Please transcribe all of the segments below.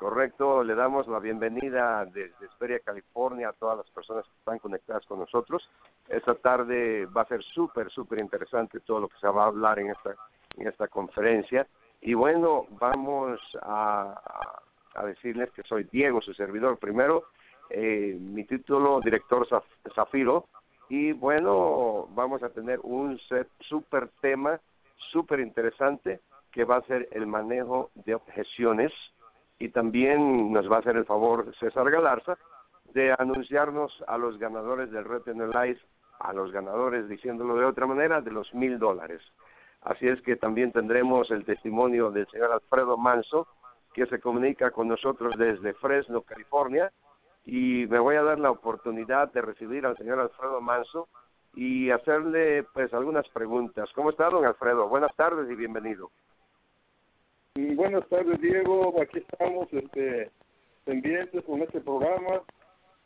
Correcto, le damos la bienvenida desde Esperia, California, a todas las personas que están conectadas con nosotros. Esta tarde va a ser súper, súper interesante todo lo que se va a hablar en esta, en esta conferencia. Y bueno, vamos a, a decirles que soy Diego, su servidor. Primero, eh, mi título, director Zafiro. Y bueno, vamos a tener un súper tema, súper interesante, que va a ser el manejo de objeciones y también nos va a hacer el favor César Galarza de anunciarnos a los ganadores del Retinal Life, a los ganadores, diciéndolo de otra manera, de los mil dólares. Así es que también tendremos el testimonio del señor Alfredo Manso, que se comunica con nosotros desde Fresno, California, y me voy a dar la oportunidad de recibir al señor Alfredo Manso y hacerle pues algunas preguntas. ¿Cómo está, don Alfredo? Buenas tardes y bienvenido. Buenas tardes, Diego. Aquí estamos este, pendientes con este programa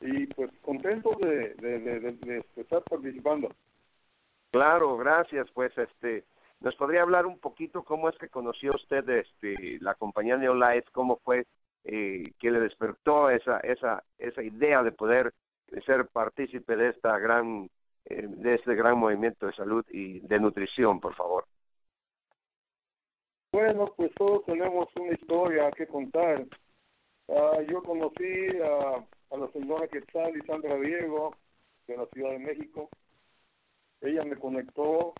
y pues contentos de, de, estar participando. Claro, gracias. Pues este, nos podría hablar un poquito cómo es que conoció usted este, la compañía Neolife, cómo fue eh, que le despertó esa esa esa idea de poder ser partícipe de esta gran eh, de este gran movimiento de salud y de nutrición, por favor. Bueno, pues todos tenemos una historia que contar. Uh, yo conocí a, a la señora Quetzal y Sandra Diego de la Ciudad de México. Ella me conectó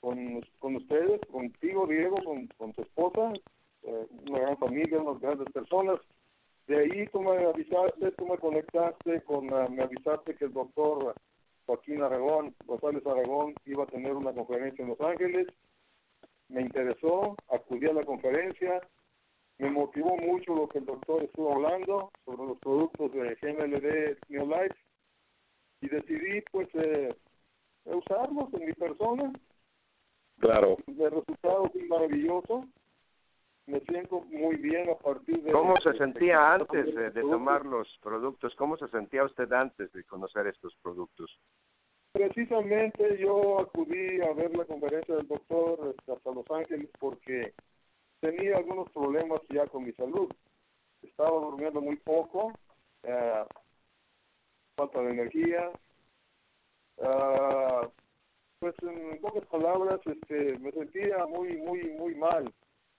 con, con ustedes, contigo, Diego, con, tu esposa, eh, una gran familia, unas grandes personas. De ahí tú me avisaste, tú me conectaste con, uh, me avisaste que el doctor Joaquín Aragón, González Aragón, iba a tener una conferencia en Los Ángeles me interesó, acudí a la conferencia, me motivó mucho lo que el doctor estuvo hablando sobre los productos de GMLD Neolife y decidí pues eh, usarlos en mi persona. Claro. El resultado fue maravilloso. Me siento muy bien a partir de... ¿Cómo se sentía antes de, de tomar los productos? ¿Cómo se sentía usted antes de conocer estos productos? Precisamente yo acudí a ver la conferencia del doctor este, hasta Los Ángeles porque tenía algunos problemas ya con mi salud. Estaba durmiendo muy poco, eh, falta de energía. Uh, pues en pocas palabras, este, me sentía muy, muy, muy mal.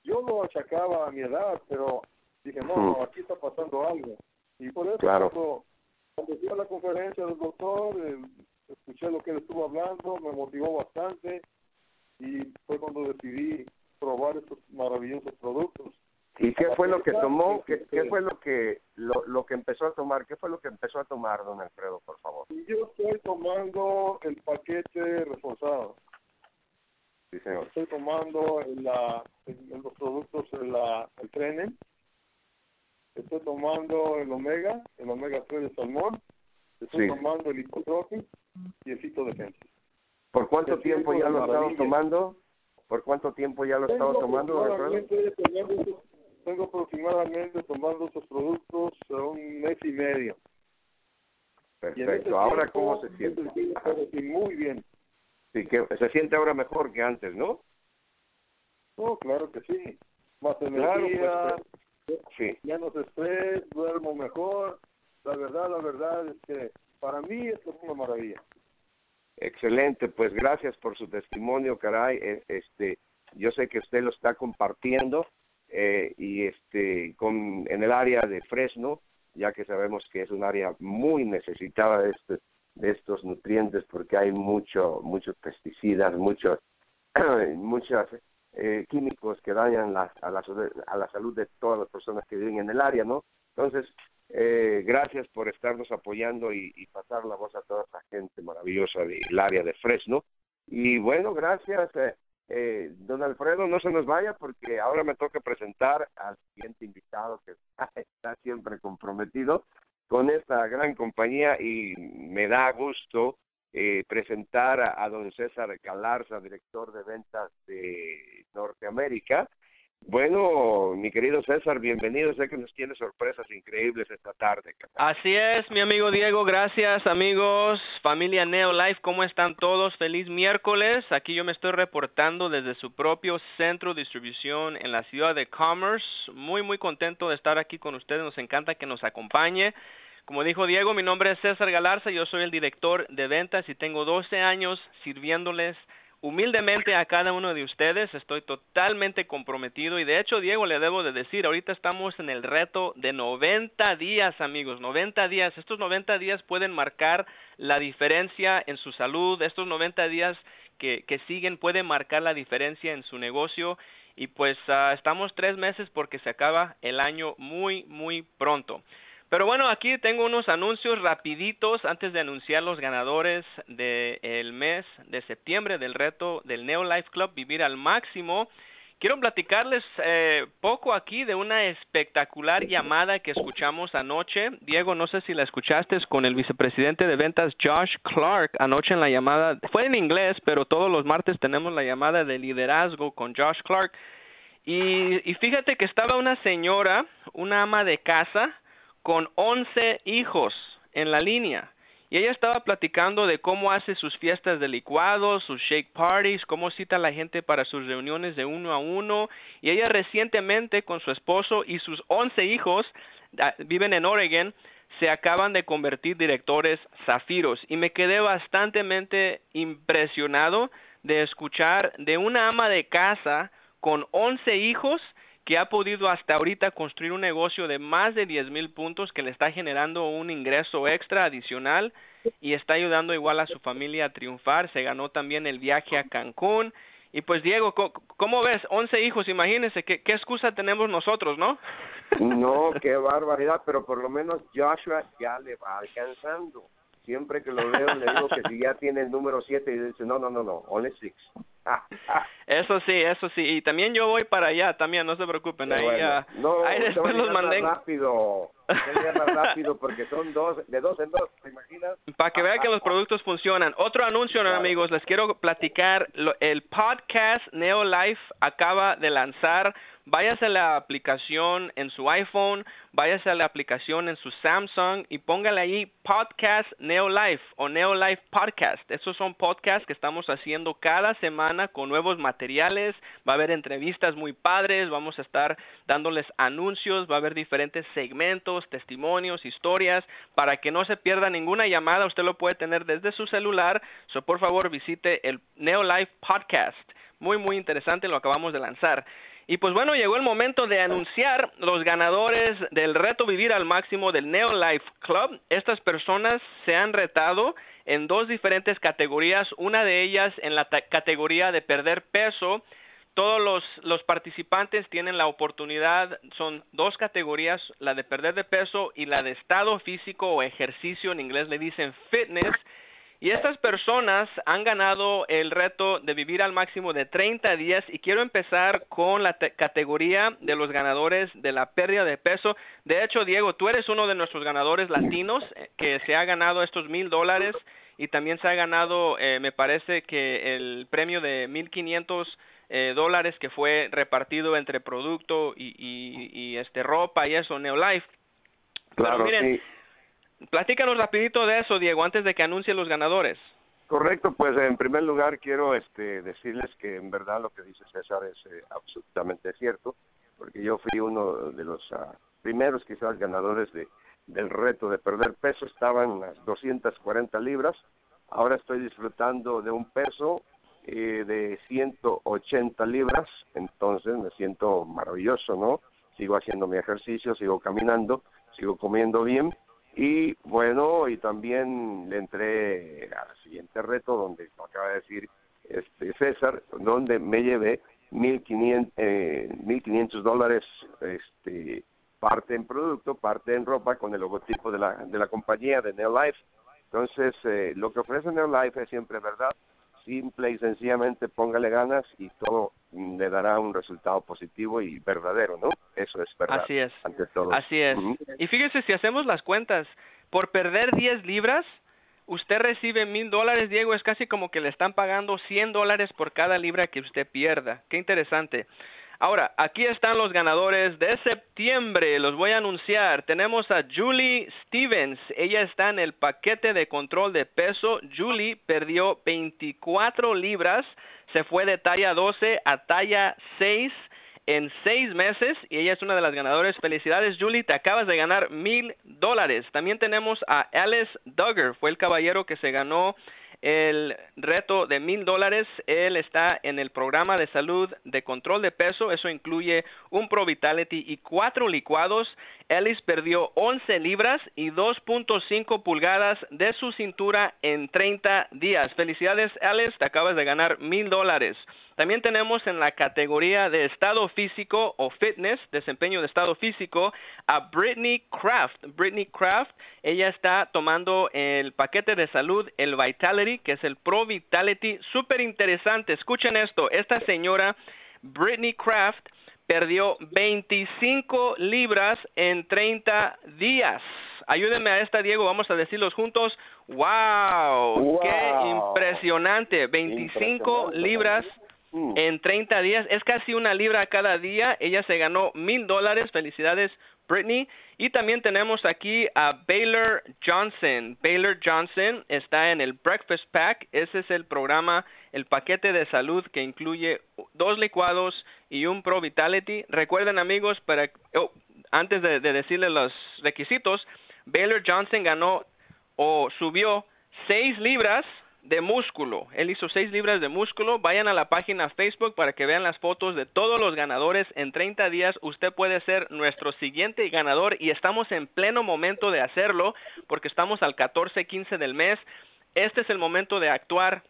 Yo lo achacaba a mi edad, pero dije, no, aquí está pasando algo. Y por eso cuando, cuando fui a la conferencia del doctor, escuché lo que él estuvo hablando, me motivó bastante y fue cuando decidí probar estos maravillosos productos. ¿Y qué fue lo que tomó? ¿Qué, qué fue lo que lo, lo que empezó a tomar? ¿Qué fue lo que empezó a tomar, don Alfredo, por favor? Yo estoy tomando el paquete reforzado. Sí, señor. Estoy tomando la, los productos, la, el Trenen. Estoy tomando el Omega, el Omega 3 de salmón. Estoy tomando el Hipotrofi y el Defensa. ¿Por cuánto tiempo ya lo estamos tomando? ¿Por cuánto tiempo ya lo estamos tomando? Tengo aproximadamente tomando esos productos un mes y medio. Perfecto. Ahora, ¿cómo se siente? Muy bien. Sí, que se siente ahora mejor que antes, ¿no? No, claro que sí. Más energía, claro, pues, sí. menos estrés, duermo mejor. La verdad, la verdad es que para mí esto es una maravilla. Excelente, pues gracias por su testimonio, caray. E, este, yo sé que usted lo está compartiendo eh, y este, con en el área de Fresno, ya que sabemos que es un área muy necesitada de, este, de estos nutrientes porque hay mucho, muchos pesticidas, muchos, muchos eh, químicos que dañan la, a, la, a la salud de todas las personas que viven en el área, ¿no? Entonces, eh, gracias por estarnos apoyando y, pasar la voz a toda esa gente maravillosa del área de Fresno. Y bueno, gracias, eh, eh, don Alfredo, no se nos vaya porque ahora me toca presentar al siguiente invitado que está siempre comprometido con esta gran compañía y me da gusto eh, presentar a, a don César Galarza, director de ventas de Norteamérica, Bueno, mi querido César, bienvenido. Sé que nos tiene sorpresas increíbles esta tarde. Así es, mi amigo Diego. Gracias, amigos. Familia Neo Life, ¿cómo están todos? Feliz miércoles. Aquí yo me estoy reportando desde su propio centro de distribución en la ciudad de Commerce. Muy, muy contento de estar aquí con ustedes. Nos encanta que nos acompañe. Como dijo Diego, mi nombre es César Galarza. Yo soy el director de ventas y tengo 12 años sirviéndoles humildemente a cada uno de ustedes, estoy totalmente comprometido y de hecho, Diego, le debo de decir, ahorita estamos en el reto de 90 días, amigos, 90 días. Estos 90 días pueden marcar la diferencia en su salud, estos 90 días que, que siguen pueden marcar la diferencia en su negocio y pues uh, estamos tres meses porque se acaba el año muy, muy pronto. Pero bueno, aquí tengo unos anuncios rapiditos antes de anunciar los ganadores del mes de septiembre del reto del Neo Life Club Vivir al Máximo. Quiero platicarles eh, poco aquí de una espectacular llamada que escuchamos anoche. Diego, no sé si la escuchaste con el vicepresidente de ventas Josh Clark anoche en la llamada. Fue en inglés, pero todos los martes tenemos la llamada de liderazgo con Josh Clark. Y, y fíjate que estaba una señora, una ama de casa, con 11 hijos en la línea. Y ella estaba platicando de cómo hace sus fiestas de licuados, sus shake parties, cómo cita a la gente para sus reuniones de uno a uno. Y ella recientemente con su esposo y sus 11 hijos, viven en Oregon, se acaban de convertir directores zafiros. Y me quedé bastante impresionado de escuchar de una ama de casa con 11 hijos que ha podido hasta ahorita construir un negocio de más de 10 mil puntos que le está generando un ingreso extra adicional y está ayudando igual a su familia a triunfar. Se ganó también el viaje a Cancún. Y pues Diego, ¿cómo ves? 11 hijos, imagínense, ¿qué, qué excusa tenemos nosotros, ¿no? No, qué barbaridad, pero por lo menos Joshua ya le va alcanzando. Siempre que lo veo le digo que si ya tiene el número 7 y dice, no, no, no, no, only 6. Eso sí, eso sí. Y también yo voy para allá, también, no se preocupen. Ahí, no, ahí después los mandé. rápido, rápido porque son dos, de dos en dos, ¿te imaginas? Para que vean que los productos funcionan. Otro anuncio, amigos, les quiero platicar. el podcast Neo Life acaba de lanzar váyase a la aplicación en su iPhone, váyase a la aplicación en su Samsung y póngale ahí Podcast Neo Life o Neo Life Podcast. Esos son podcasts que estamos haciendo cada semana con nuevos materiales, va a haber entrevistas muy padres, vamos a estar dándoles anuncios, va a haber diferentes segmentos, testimonios, historias, para que no se pierda ninguna llamada, usted lo puede tener desde su celular, so por favor visite el Neo Life Podcast. Muy, muy interesante, lo acabamos de lanzar. Y pues bueno, llegó el momento de anunciar los ganadores del reto Vivir al Máximo del Neo Life Club. Estas personas se han retado en dos diferentes categorías, una de ellas en la categoría de perder peso. Todos los, los participantes tienen la oportunidad, son dos categorías, la de perder de peso y la de estado físico o ejercicio, en inglés le dicen fitness. Y estas personas han ganado el reto de vivir al máximo de 30 días y quiero empezar con la categoría de los ganadores de la pérdida de peso. De hecho, Diego, tú eres uno de nuestros ganadores latinos eh, que se ha ganado estos mil dólares y también se ha ganado, eh, me parece que el premio de mil quinientos eh, dólares que fue repartido entre producto y, y, este ropa y eso, Neolife. Claro, miren, Platícanos rapidito de eso, Diego, antes de que anuncie los ganadores. Correcto, pues en primer lugar quiero este, decirles que en verdad lo que dice César es eh, absolutamente cierto, porque yo fui uno de los uh, primeros quizás ganadores de, del reto de perder peso, estaban las 240 libras, ahora estoy disfrutando de un peso eh, de 180 libras, entonces me siento maravilloso, ¿no? Sigo haciendo mi ejercicio, sigo caminando, sigo comiendo bien y bueno, y también le entré al siguiente reto, donde lo acaba de decir este César, donde me llevé mil quinientos eh, mil quinientos dólares este parte en producto parte en ropa con el logotipo de la de la compañía de Neolife. Entonces eh, lo que ofrece Neolife es siempre verdad simple y sencillamente póngale ganas y todo le dará un resultado positivo y verdadero, ¿no? Eso es verdad. Así es. Ante todo. Así es. Y fíjese, si hacemos las cuentas, por perder 10 libras, usted recibe mil dólares, Diego, es casi como que le están pagando 100 dólares por cada libra que usted pierda. Qué interesante. Ahora, aquí están los ganadores de septiembre. Los voy a anunciar. Tenemos a Julie Stevens. Ella está en el paquete de control de peso. Julie perdió 24 libras. Se fue de talla 12 a talla 6 en seis meses y ella es una de las ganadoras. Felicidades, Julie, te acabas de ganar mil dólares. También tenemos a Alice Duggar, fue el caballero que se ganó el reto de mil dólares. Él está en el programa de salud de control de peso. Eso incluye un Pro Vitality y cuatro licuados. Ellis perdió 11 libras y 2.5 pulgadas de su cintura en 30 días. Felicidades, Alice. Te acabas de ganar mil dólares. También tenemos en la categoría de estado físico o fitness, desempeño de estado físico, a Brittany Craft. Brittany Craft, ella está tomando el paquete de salud, el Vitality, que es el Pro Vitality, súper interesante. Escuchen esto, esta señora, Brittany Craft, perdió 25 libras en 30 días. Ayúdenme a esta, Diego, vamos a decirlos juntos. ¡Wow! ¡Qué impresionante! 25 libras Mm. en 30 días. Es casi una libra cada día. Ella se ganó mil dólares. Felicidades, Britney. Y también tenemos aquí a Baylor Johnson. Baylor Johnson está en el Breakfast Pack. Ese es el programa, el paquete de salud que incluye dos licuados y un Pro Vitality. Recuerden, amigos, para oh, antes de, de decirles los requisitos, Baylor Johnson ganó o subió seis libras de músculo. Él hizo seis libras de músculo. Vayan a la página Facebook para que vean las fotos de todos los ganadores. En 30 días usted puede ser nuestro siguiente ganador y estamos en pleno momento de hacerlo porque estamos al 14-15 del mes. Este es el momento de actuar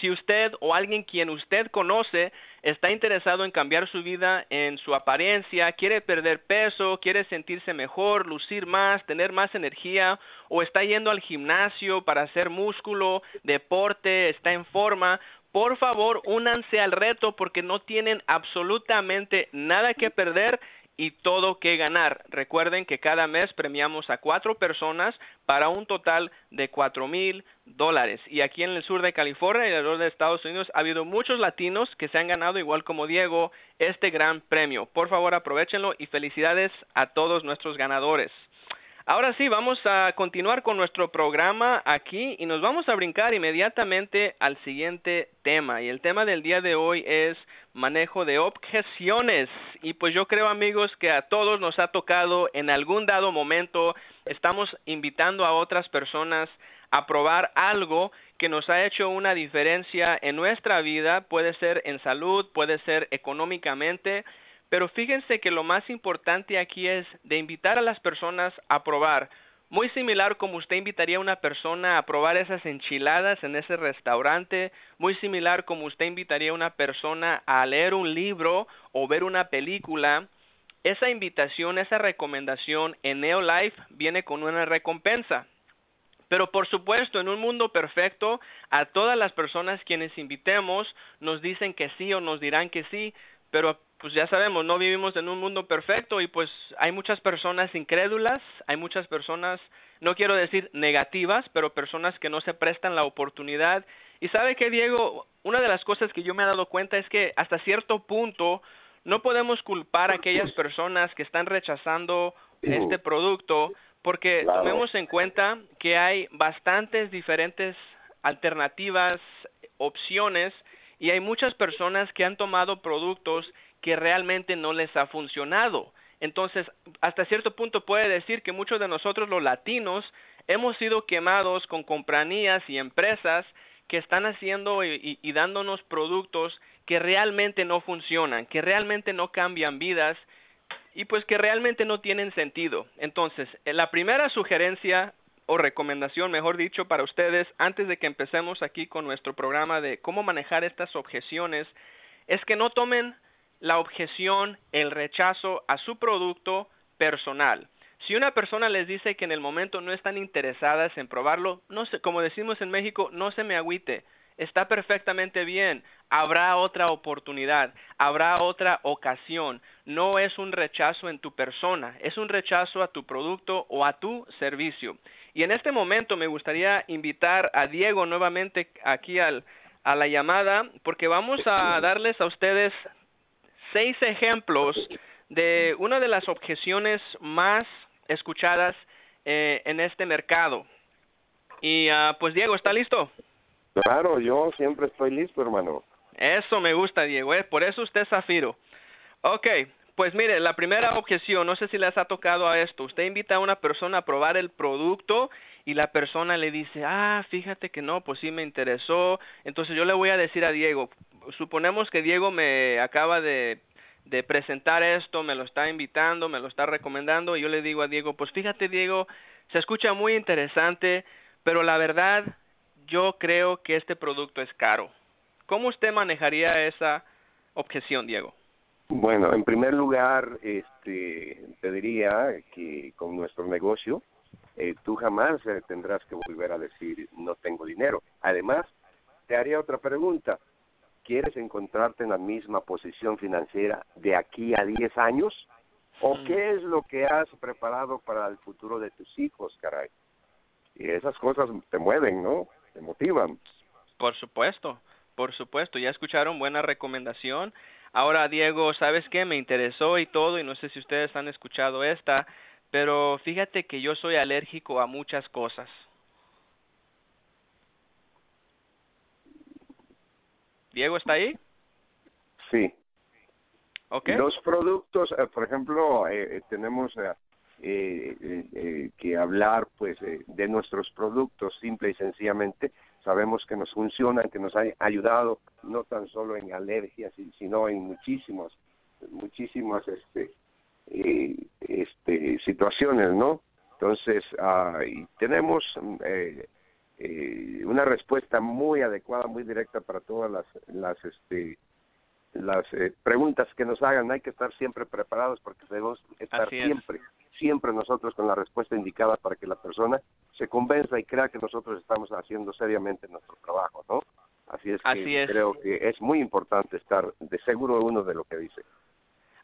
si usted o alguien quien usted conoce está interesado en cambiar su vida en su apariencia, quiere perder peso, quiere sentirse mejor, lucir más, tener más energía, o está yendo al gimnasio para hacer músculo, deporte, está en forma, por favor, únanse al reto porque no tienen absolutamente nada que perder y todo que ganar. Recuerden que cada mes premiamos a cuatro personas para un total de cuatro mil dólares. Y aquí en el sur de California y alrededor de Estados Unidos ha habido muchos latinos que se han ganado, igual como Diego, este gran premio. Por favor, aprovechenlo y felicidades a todos nuestros ganadores. Ahora sí, vamos a continuar con nuestro programa aquí y nos vamos a brincar inmediatamente al siguiente tema. Y el tema del día de hoy es manejo de objeciones. Y pues yo creo amigos que a todos nos ha tocado en algún dado momento, estamos invitando a otras personas a probar algo que nos ha hecho una diferencia en nuestra vida, puede ser en salud, puede ser económicamente, pero fíjense que lo más importante aquí es de invitar a las personas a probar. Muy similar como usted invitaría a una persona a probar esas enchiladas en ese restaurante, muy similar como usted invitaría a una persona a leer un libro o ver una película, esa invitación, esa recomendación en Neolife viene con una recompensa. Pero por supuesto, en un mundo perfecto, a todas las personas quienes invitemos nos dicen que sí o nos dirán que sí, pero pues ya sabemos, no vivimos en un mundo perfecto y pues hay muchas personas incrédulas, hay muchas personas, no quiero decir negativas, pero personas que no se prestan la oportunidad. Y sabe que Diego, una de las cosas que yo me he dado cuenta es que hasta cierto punto no podemos culpar a aquellas personas que están rechazando este producto porque tomemos en cuenta que hay bastantes diferentes alternativas, opciones y hay muchas personas que han tomado productos que realmente no les ha funcionado. Entonces, hasta cierto punto puede decir que muchos de nosotros los latinos hemos sido quemados con compañías y empresas que están haciendo y, y, dándonos productos que realmente no funcionan, que realmente no cambian vidas y pues que realmente no tienen sentido. Entonces, eh, la primera sugerencia o recomendación, mejor dicho, para ustedes, antes de que empecemos aquí con nuestro programa de cómo manejar estas objeciones, es que no tomen la objeción, el rechazo a su producto personal. Si una persona les dice que en el momento no están interesadas en probarlo, no sé, como decimos en México, no se me agüite, está perfectamente bien, habrá otra oportunidad, habrá otra ocasión, no es un rechazo en tu persona, es un rechazo a tu producto o a tu servicio. Y en este momento me gustaría invitar a Diego nuevamente aquí al, a la llamada porque vamos a darles a ustedes seis ejemplos de una de las objeciones más escuchadas eh, en este mercado. Y uh, pues Diego, ¿está listo? Claro, yo siempre estoy listo, hermano. Eso me gusta, Diego, ¿eh? por eso usted es Zafiro. Ok, pues mire, la primera objeción, no sé si les ha tocado a esto, usted invita a una persona a probar el producto y la persona le dice, ah, fíjate que no, pues sí me interesó, entonces yo le voy a decir a Diego, suponemos que Diego me acaba de, de presentar esto, me lo está invitando, me lo está recomendando, y yo le digo a Diego, pues fíjate Diego, se escucha muy interesante, pero la verdad, yo creo que este producto es caro. ¿Cómo usted manejaría esa objeción, Diego? Bueno, en primer lugar, este, te diría que con nuestro negocio eh, tú jamás eh, tendrás que volver a decir no tengo dinero. Además, te haría otra pregunta. ¿Quieres encontrarte en la misma posición financiera de aquí a 10 años? ¿O mm. qué es lo que has preparado para el futuro de tus hijos, caray? Y esas cosas te mueven, ¿no? Te motivan. Por supuesto, por supuesto. Ya escucharon buena recomendación Ahora, Diego, ¿sabes qué? Me interesó y todo, y no sé si ustedes han escuchado esta, pero fíjate que yo soy alérgico a muchas cosas. Diego, ¿está ahí? Sí. Okay. Los productos, eh, por ejemplo, eh, eh tenemos eh, que hablar pues de nuestros productos simple y sencillamente sabemos que nos funcionan, que nos ha ayudado no tan solo en alergias, sino en muchísimas, muchísimas este, eh, este, situaciones, ¿no? Entonces, ah, tenemos eh, eh, una respuesta muy adecuada, muy directa para todas las, las este, las eh, preguntas que nos hagan. Hay que estar siempre preparados porque debemos estar siempre, siempre nosotros con la respuesta indicada para que la persona se convenza y crea que nosotros estamos haciendo seriamente nuestro trabajo, ¿no? Así es que creo que es muy importante estar de seguro uno de lo que dice.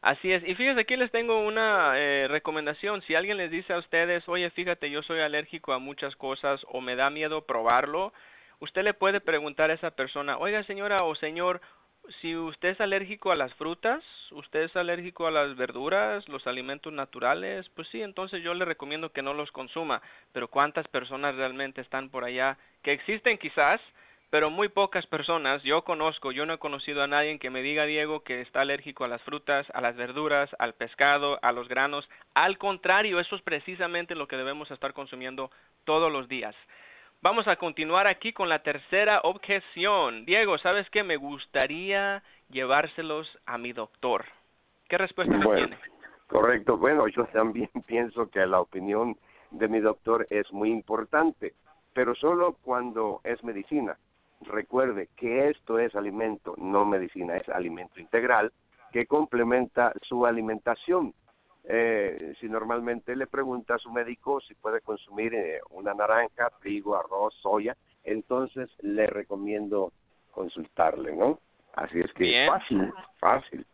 Así es. Y fíjese, aquí les tengo una eh, recomendación. Si alguien les dice a ustedes, oye, fíjate, yo soy alérgico a muchas cosas o me da miedo probarlo, usted le puede preguntar a esa persona, oiga señora o señor, si usted es alérgico a las frutas, usted es alérgico a las verduras, los alimentos naturales, pues sí, entonces yo le recomiendo que no los consuma. Pero ¿cuántas personas realmente están por allá? Que existen quizás, pero muy pocas personas. Yo conozco, yo no he conocido a nadie que me diga, Diego, que está alérgico a las frutas, a las verduras, al pescado, a los granos. Al contrario, eso es precisamente lo que debemos estar consumiendo todos los días. Vamos a continuar aquí con la tercera objeción. Diego, ¿sabes qué? Me gustaría llevárselos a mi doctor. ¿Qué respuesta me tiene? Correcto. Bueno, yo también pienso que la opinión de mi doctor es muy importante, pero solo cuando es medicina. Recuerde que esto es alimento, no medicina, es alimento integral que complementa su alimentación eh, si normalmente le pregunta a su médico si puede consumir eh, una naranja, trigo, arroz, soya, entonces le recomiendo consultarle, ¿no? Así es que fácil, fácil.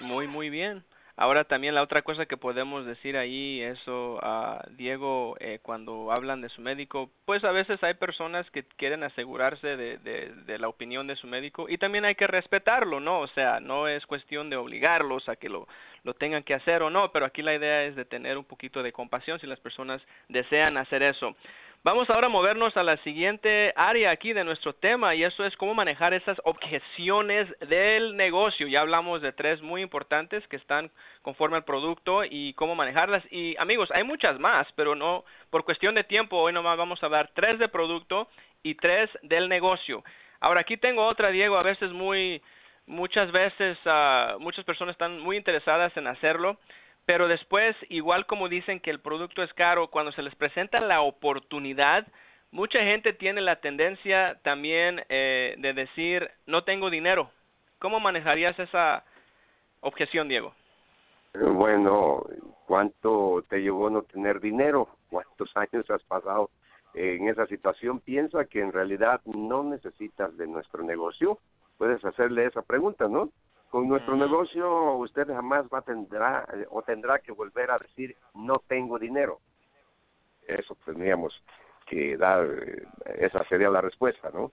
Muy, muy bien. Ahora también la otra cosa que podemos decir ahí, eso, a Diego, eh, cuando hablan de su médico, pues a veces hay personas que quieren asegurarse de, de, de, la opinión de su médico y también hay que respetarlo, ¿no? O sea, no es cuestión de obligarlos a que lo, lo tengan que hacer o no, pero aquí la idea es de tener un poquito de compasión si las personas desean hacer eso. Vamos ahora a movernos a la siguiente área aquí de nuestro tema y eso es cómo manejar esas objeciones del negocio. Ya hablamos de tres muy importantes que están conforme al producto y cómo manejarlas. Y amigos, hay muchas más, pero no por cuestión de tiempo hoy nomás vamos a hablar tres de producto y tres del negocio. Ahora aquí tengo otra, Diego, a veces muy muchas veces uh, muchas personas están muy interesadas en hacerlo pero después, igual como dicen que el producto es caro, cuando se les presenta la oportunidad, mucha gente tiene la tendencia también eh, de decir, no tengo dinero. ¿Cómo manejarías esa objeción, Diego? Bueno, ¿cuánto te llevó no tener dinero? ¿Cuántos años has pasado en esa situación? Piensa que en realidad no necesitas de nuestro negocio. Puedes hacerle esa pregunta, ¿no? Con nuestro negocio usted jamás va a tendrá o tendrá que volver a decir no tengo dinero. Eso tendríamos que dar, esa sería la respuesta, ¿no?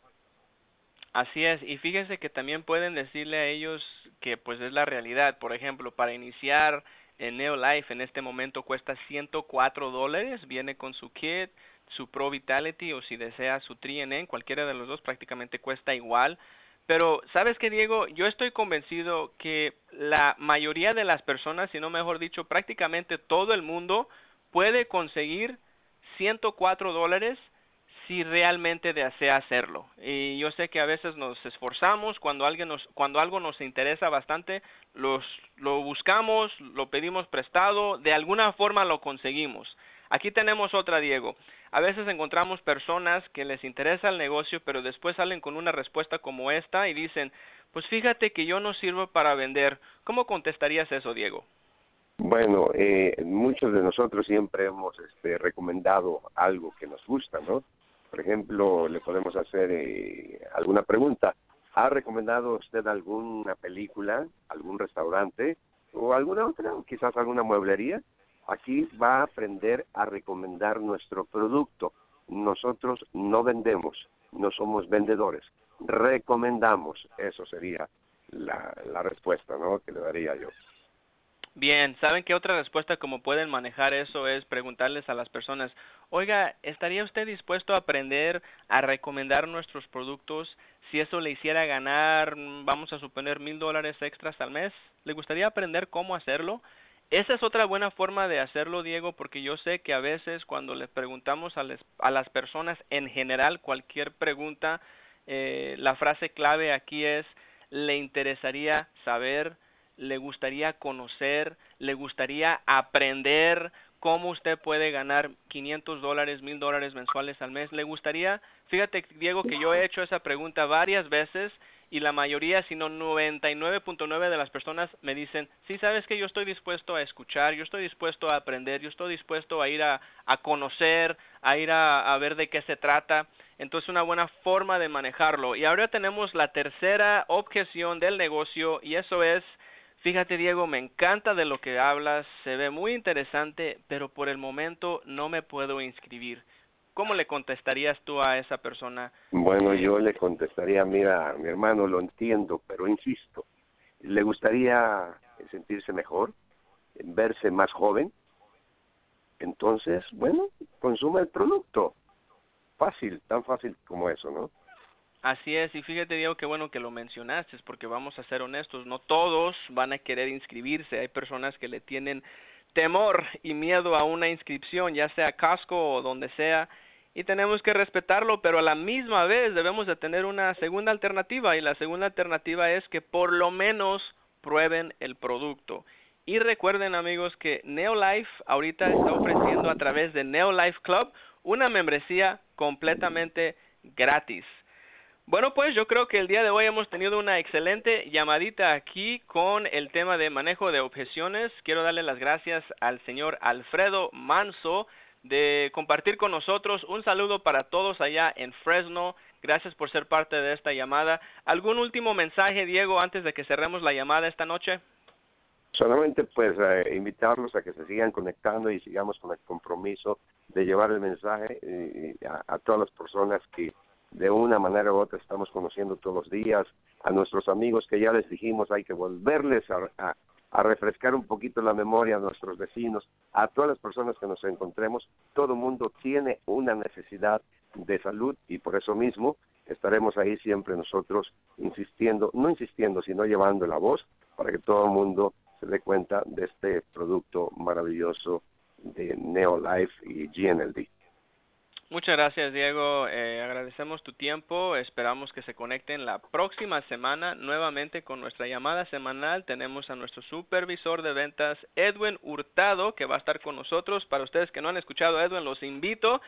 Así es, y fíjese que también pueden decirle a ellos que pues es la realidad. Por ejemplo, para iniciar en Neolife en este momento cuesta 104 dólares, viene con su kit, su Pro Vitality o si desea su Trien, cualquiera de los dos prácticamente cuesta igual. Pero, ¿sabes qué, Diego? Yo estoy convencido que la mayoría de las personas, si no mejor dicho, prácticamente todo el mundo puede conseguir 104 dólares si realmente desea hacerlo. Y yo sé que a veces nos esforzamos cuando alguien nos cuando algo nos interesa bastante, los lo buscamos, lo pedimos prestado, de alguna forma lo conseguimos. Aquí tenemos otra, Diego. A veces encontramos personas que les interesa el negocio, pero después salen con una respuesta como esta y dicen, pues fíjate que yo no sirvo para vender. ¿Cómo contestarías eso, Diego? Bueno, eh, muchos de nosotros siempre hemos este, recomendado algo que nos gusta, ¿no? Por ejemplo, le podemos hacer eh, alguna pregunta. ¿Ha recomendado usted alguna película, algún restaurante o alguna otra, quizás alguna mueblería? Aquí va a aprender a recomendar nuestro producto. Nosotros no vendemos, no somos vendedores, recomendamos. Eso sería la, la respuesta ¿no? que le daría yo. Bien, ¿saben qué otra respuesta como pueden manejar eso es preguntarles a las personas, oiga, ¿estaría usted dispuesto a aprender a recomendar nuestros productos si eso le hiciera ganar, vamos a suponer, mil dólares extras al mes? ¿Le gustaría aprender cómo hacerlo? Esa es otra buena forma de hacerlo, Diego, porque yo sé que a veces cuando le preguntamos a, a las personas en general cualquier pregunta, eh, la frase clave aquí es, le interesaría saber le gustaría conocer, le gustaría aprender cómo usted puede ganar 500 dólares, 1000 dólares mensuales al mes. Le gustaría, fíjate Diego que yo he hecho esa pregunta varias veces y la mayoría, sino 99.9 de las personas me dicen, sí, sabes que yo estoy dispuesto a escuchar, yo estoy dispuesto a aprender, yo estoy dispuesto a ir a, a conocer, a ir a, a ver de qué se trata. Entonces, una buena forma de manejarlo. Y ahora tenemos la tercera objeción del negocio y eso es Fíjate Diego, me encanta de lo que hablas, se ve muy interesante, pero por el momento no me puedo inscribir. ¿Cómo le contestarías tú a esa persona? Bueno, yo le contestaría, mira, mi hermano, lo entiendo, pero insisto, ¿le gustaría sentirse mejor, verse más joven? Entonces, bueno, consuma el producto. Fácil, tan fácil como eso, ¿no? Así es, y fíjate Diego, qué bueno que lo mencionaste, porque vamos a ser honestos, no todos van a querer inscribirse, hay personas que le tienen temor y miedo a una inscripción, ya sea casco o donde sea, y tenemos que respetarlo, pero a la misma vez debemos de tener una segunda alternativa, y la segunda alternativa es que por lo menos prueben el producto. Y recuerden amigos que Neolife ahorita está ofreciendo a través de Neolife Club una membresía completamente gratis. Bueno, pues yo creo que el día de hoy hemos tenido una excelente llamadita aquí con el tema de manejo de objeciones. Quiero darle las gracias al señor Alfredo Manso de compartir con nosotros. Un saludo para todos allá en Fresno. Gracias por ser parte de esta llamada. ¿Algún último mensaje, Diego, antes de que cerremos la llamada esta noche? Solamente pues eh, invitarlos a que se sigan conectando y sigamos con el compromiso de llevar el mensaje eh, a todas las personas que de una manera u otra estamos conociendo todos los días a nuestros amigos que ya les dijimos hay que volverles a, refrescar un poquito la memoria a nuestros vecinos, a todas las personas que nos encontremos, todo mundo tiene una necesidad de salud y por eso mismo estaremos ahí siempre nosotros insistiendo, no insistiendo, sino llevando la voz para que todo el mundo se dé cuenta de este producto maravilloso de Neolife y GNLD. Muchas gracias, Diego. Eh, agradecemos tu tiempo. Esperamos que se conecten la próxima semana nuevamente con nuestra llamada semanal. Tenemos a nuestro supervisor de ventas, Edwin Hurtado, que va a estar con nosotros. Para ustedes que no han escuchado a Edwin, los invito.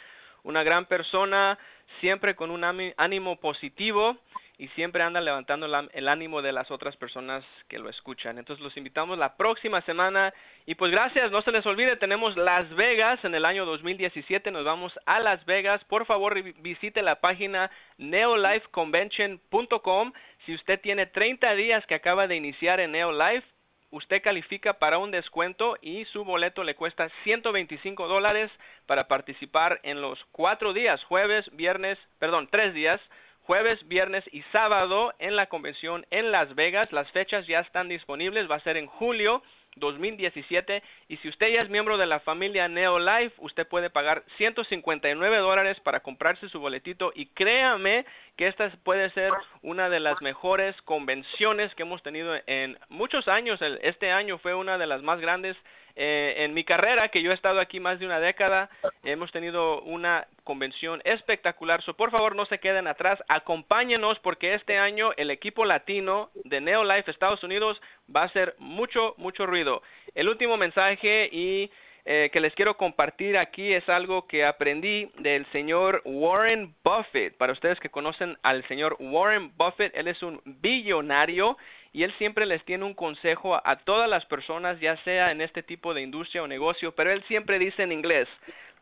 Una gran persona, siempre con un ánimo positivo y siempre anda levantando el ánimo de las otras personas que lo escuchan. Entonces los invitamos la próxima semana y pues gracias, no se les olvide, tenemos Las Vegas en el año 2017, nos vamos a Las Vegas. Por favor, visite la página neolifeconvention.com. Si usted tiene 30 días que acaba de iniciar en Neolife, usted califica para un descuento y su boleto le cuesta 125 dólares para participar en los cuatro días, jueves, viernes, perdón, tres días, jueves, viernes y sábado en la convención en Las Vegas. Las fechas ya están disponibles, va a ser en julio 2017 y si usted ya es miembro de la familia Neolife, usted puede pagar 159 dólares para comprarse su boletito y créame que esta puede ser una de las mejores convenciones que hemos tenido en muchos años. Este año fue una de las más grandes eh, en mi carrera, que yo he estado aquí más de una década, hemos tenido una convención espectacular. So, por favor, no se queden atrás. Acompáñenos porque este año el equipo latino de Neolife Estados Unidos va a hacer mucho, mucho ruido. El último mensaje y eh, que les quiero compartir aquí es algo que aprendí del señor Warren Buffett. Para ustedes que conocen al señor Warren Buffett, él es un billonario y él siempre les tiene un consejo a, todas las personas, ya sea en este tipo de industria o negocio, pero él siempre dice en inglés,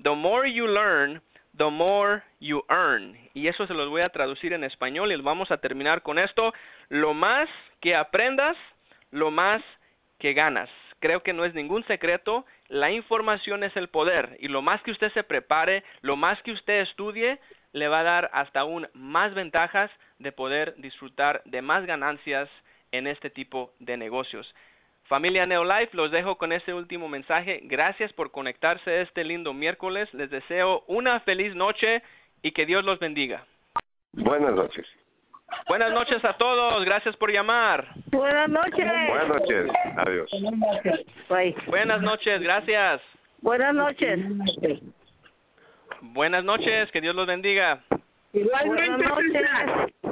the more you learn, the more you earn. Y eso se los voy a traducir en español y vamos a terminar con esto. Lo más que aprendas, lo más que ganas. Creo que no es ningún secreto, la información es el poder y lo más que usted se prepare, lo más que usted estudie, le va a dar hasta aún más ventajas de poder disfrutar de más ganancias en este tipo de negocios. Familia Neolife, los dejo con este último mensaje. Gracias por conectarse este lindo miércoles. Les deseo una feliz noche y que Dios los bendiga. Buenas noches. Buenas noches a todos. Gracias por llamar. Buenas noches. Buenas noches. Adiós. Buenas noches. Gracias. Buenas noches. Buenas noches. Que Dios los bendiga. Buenas noches.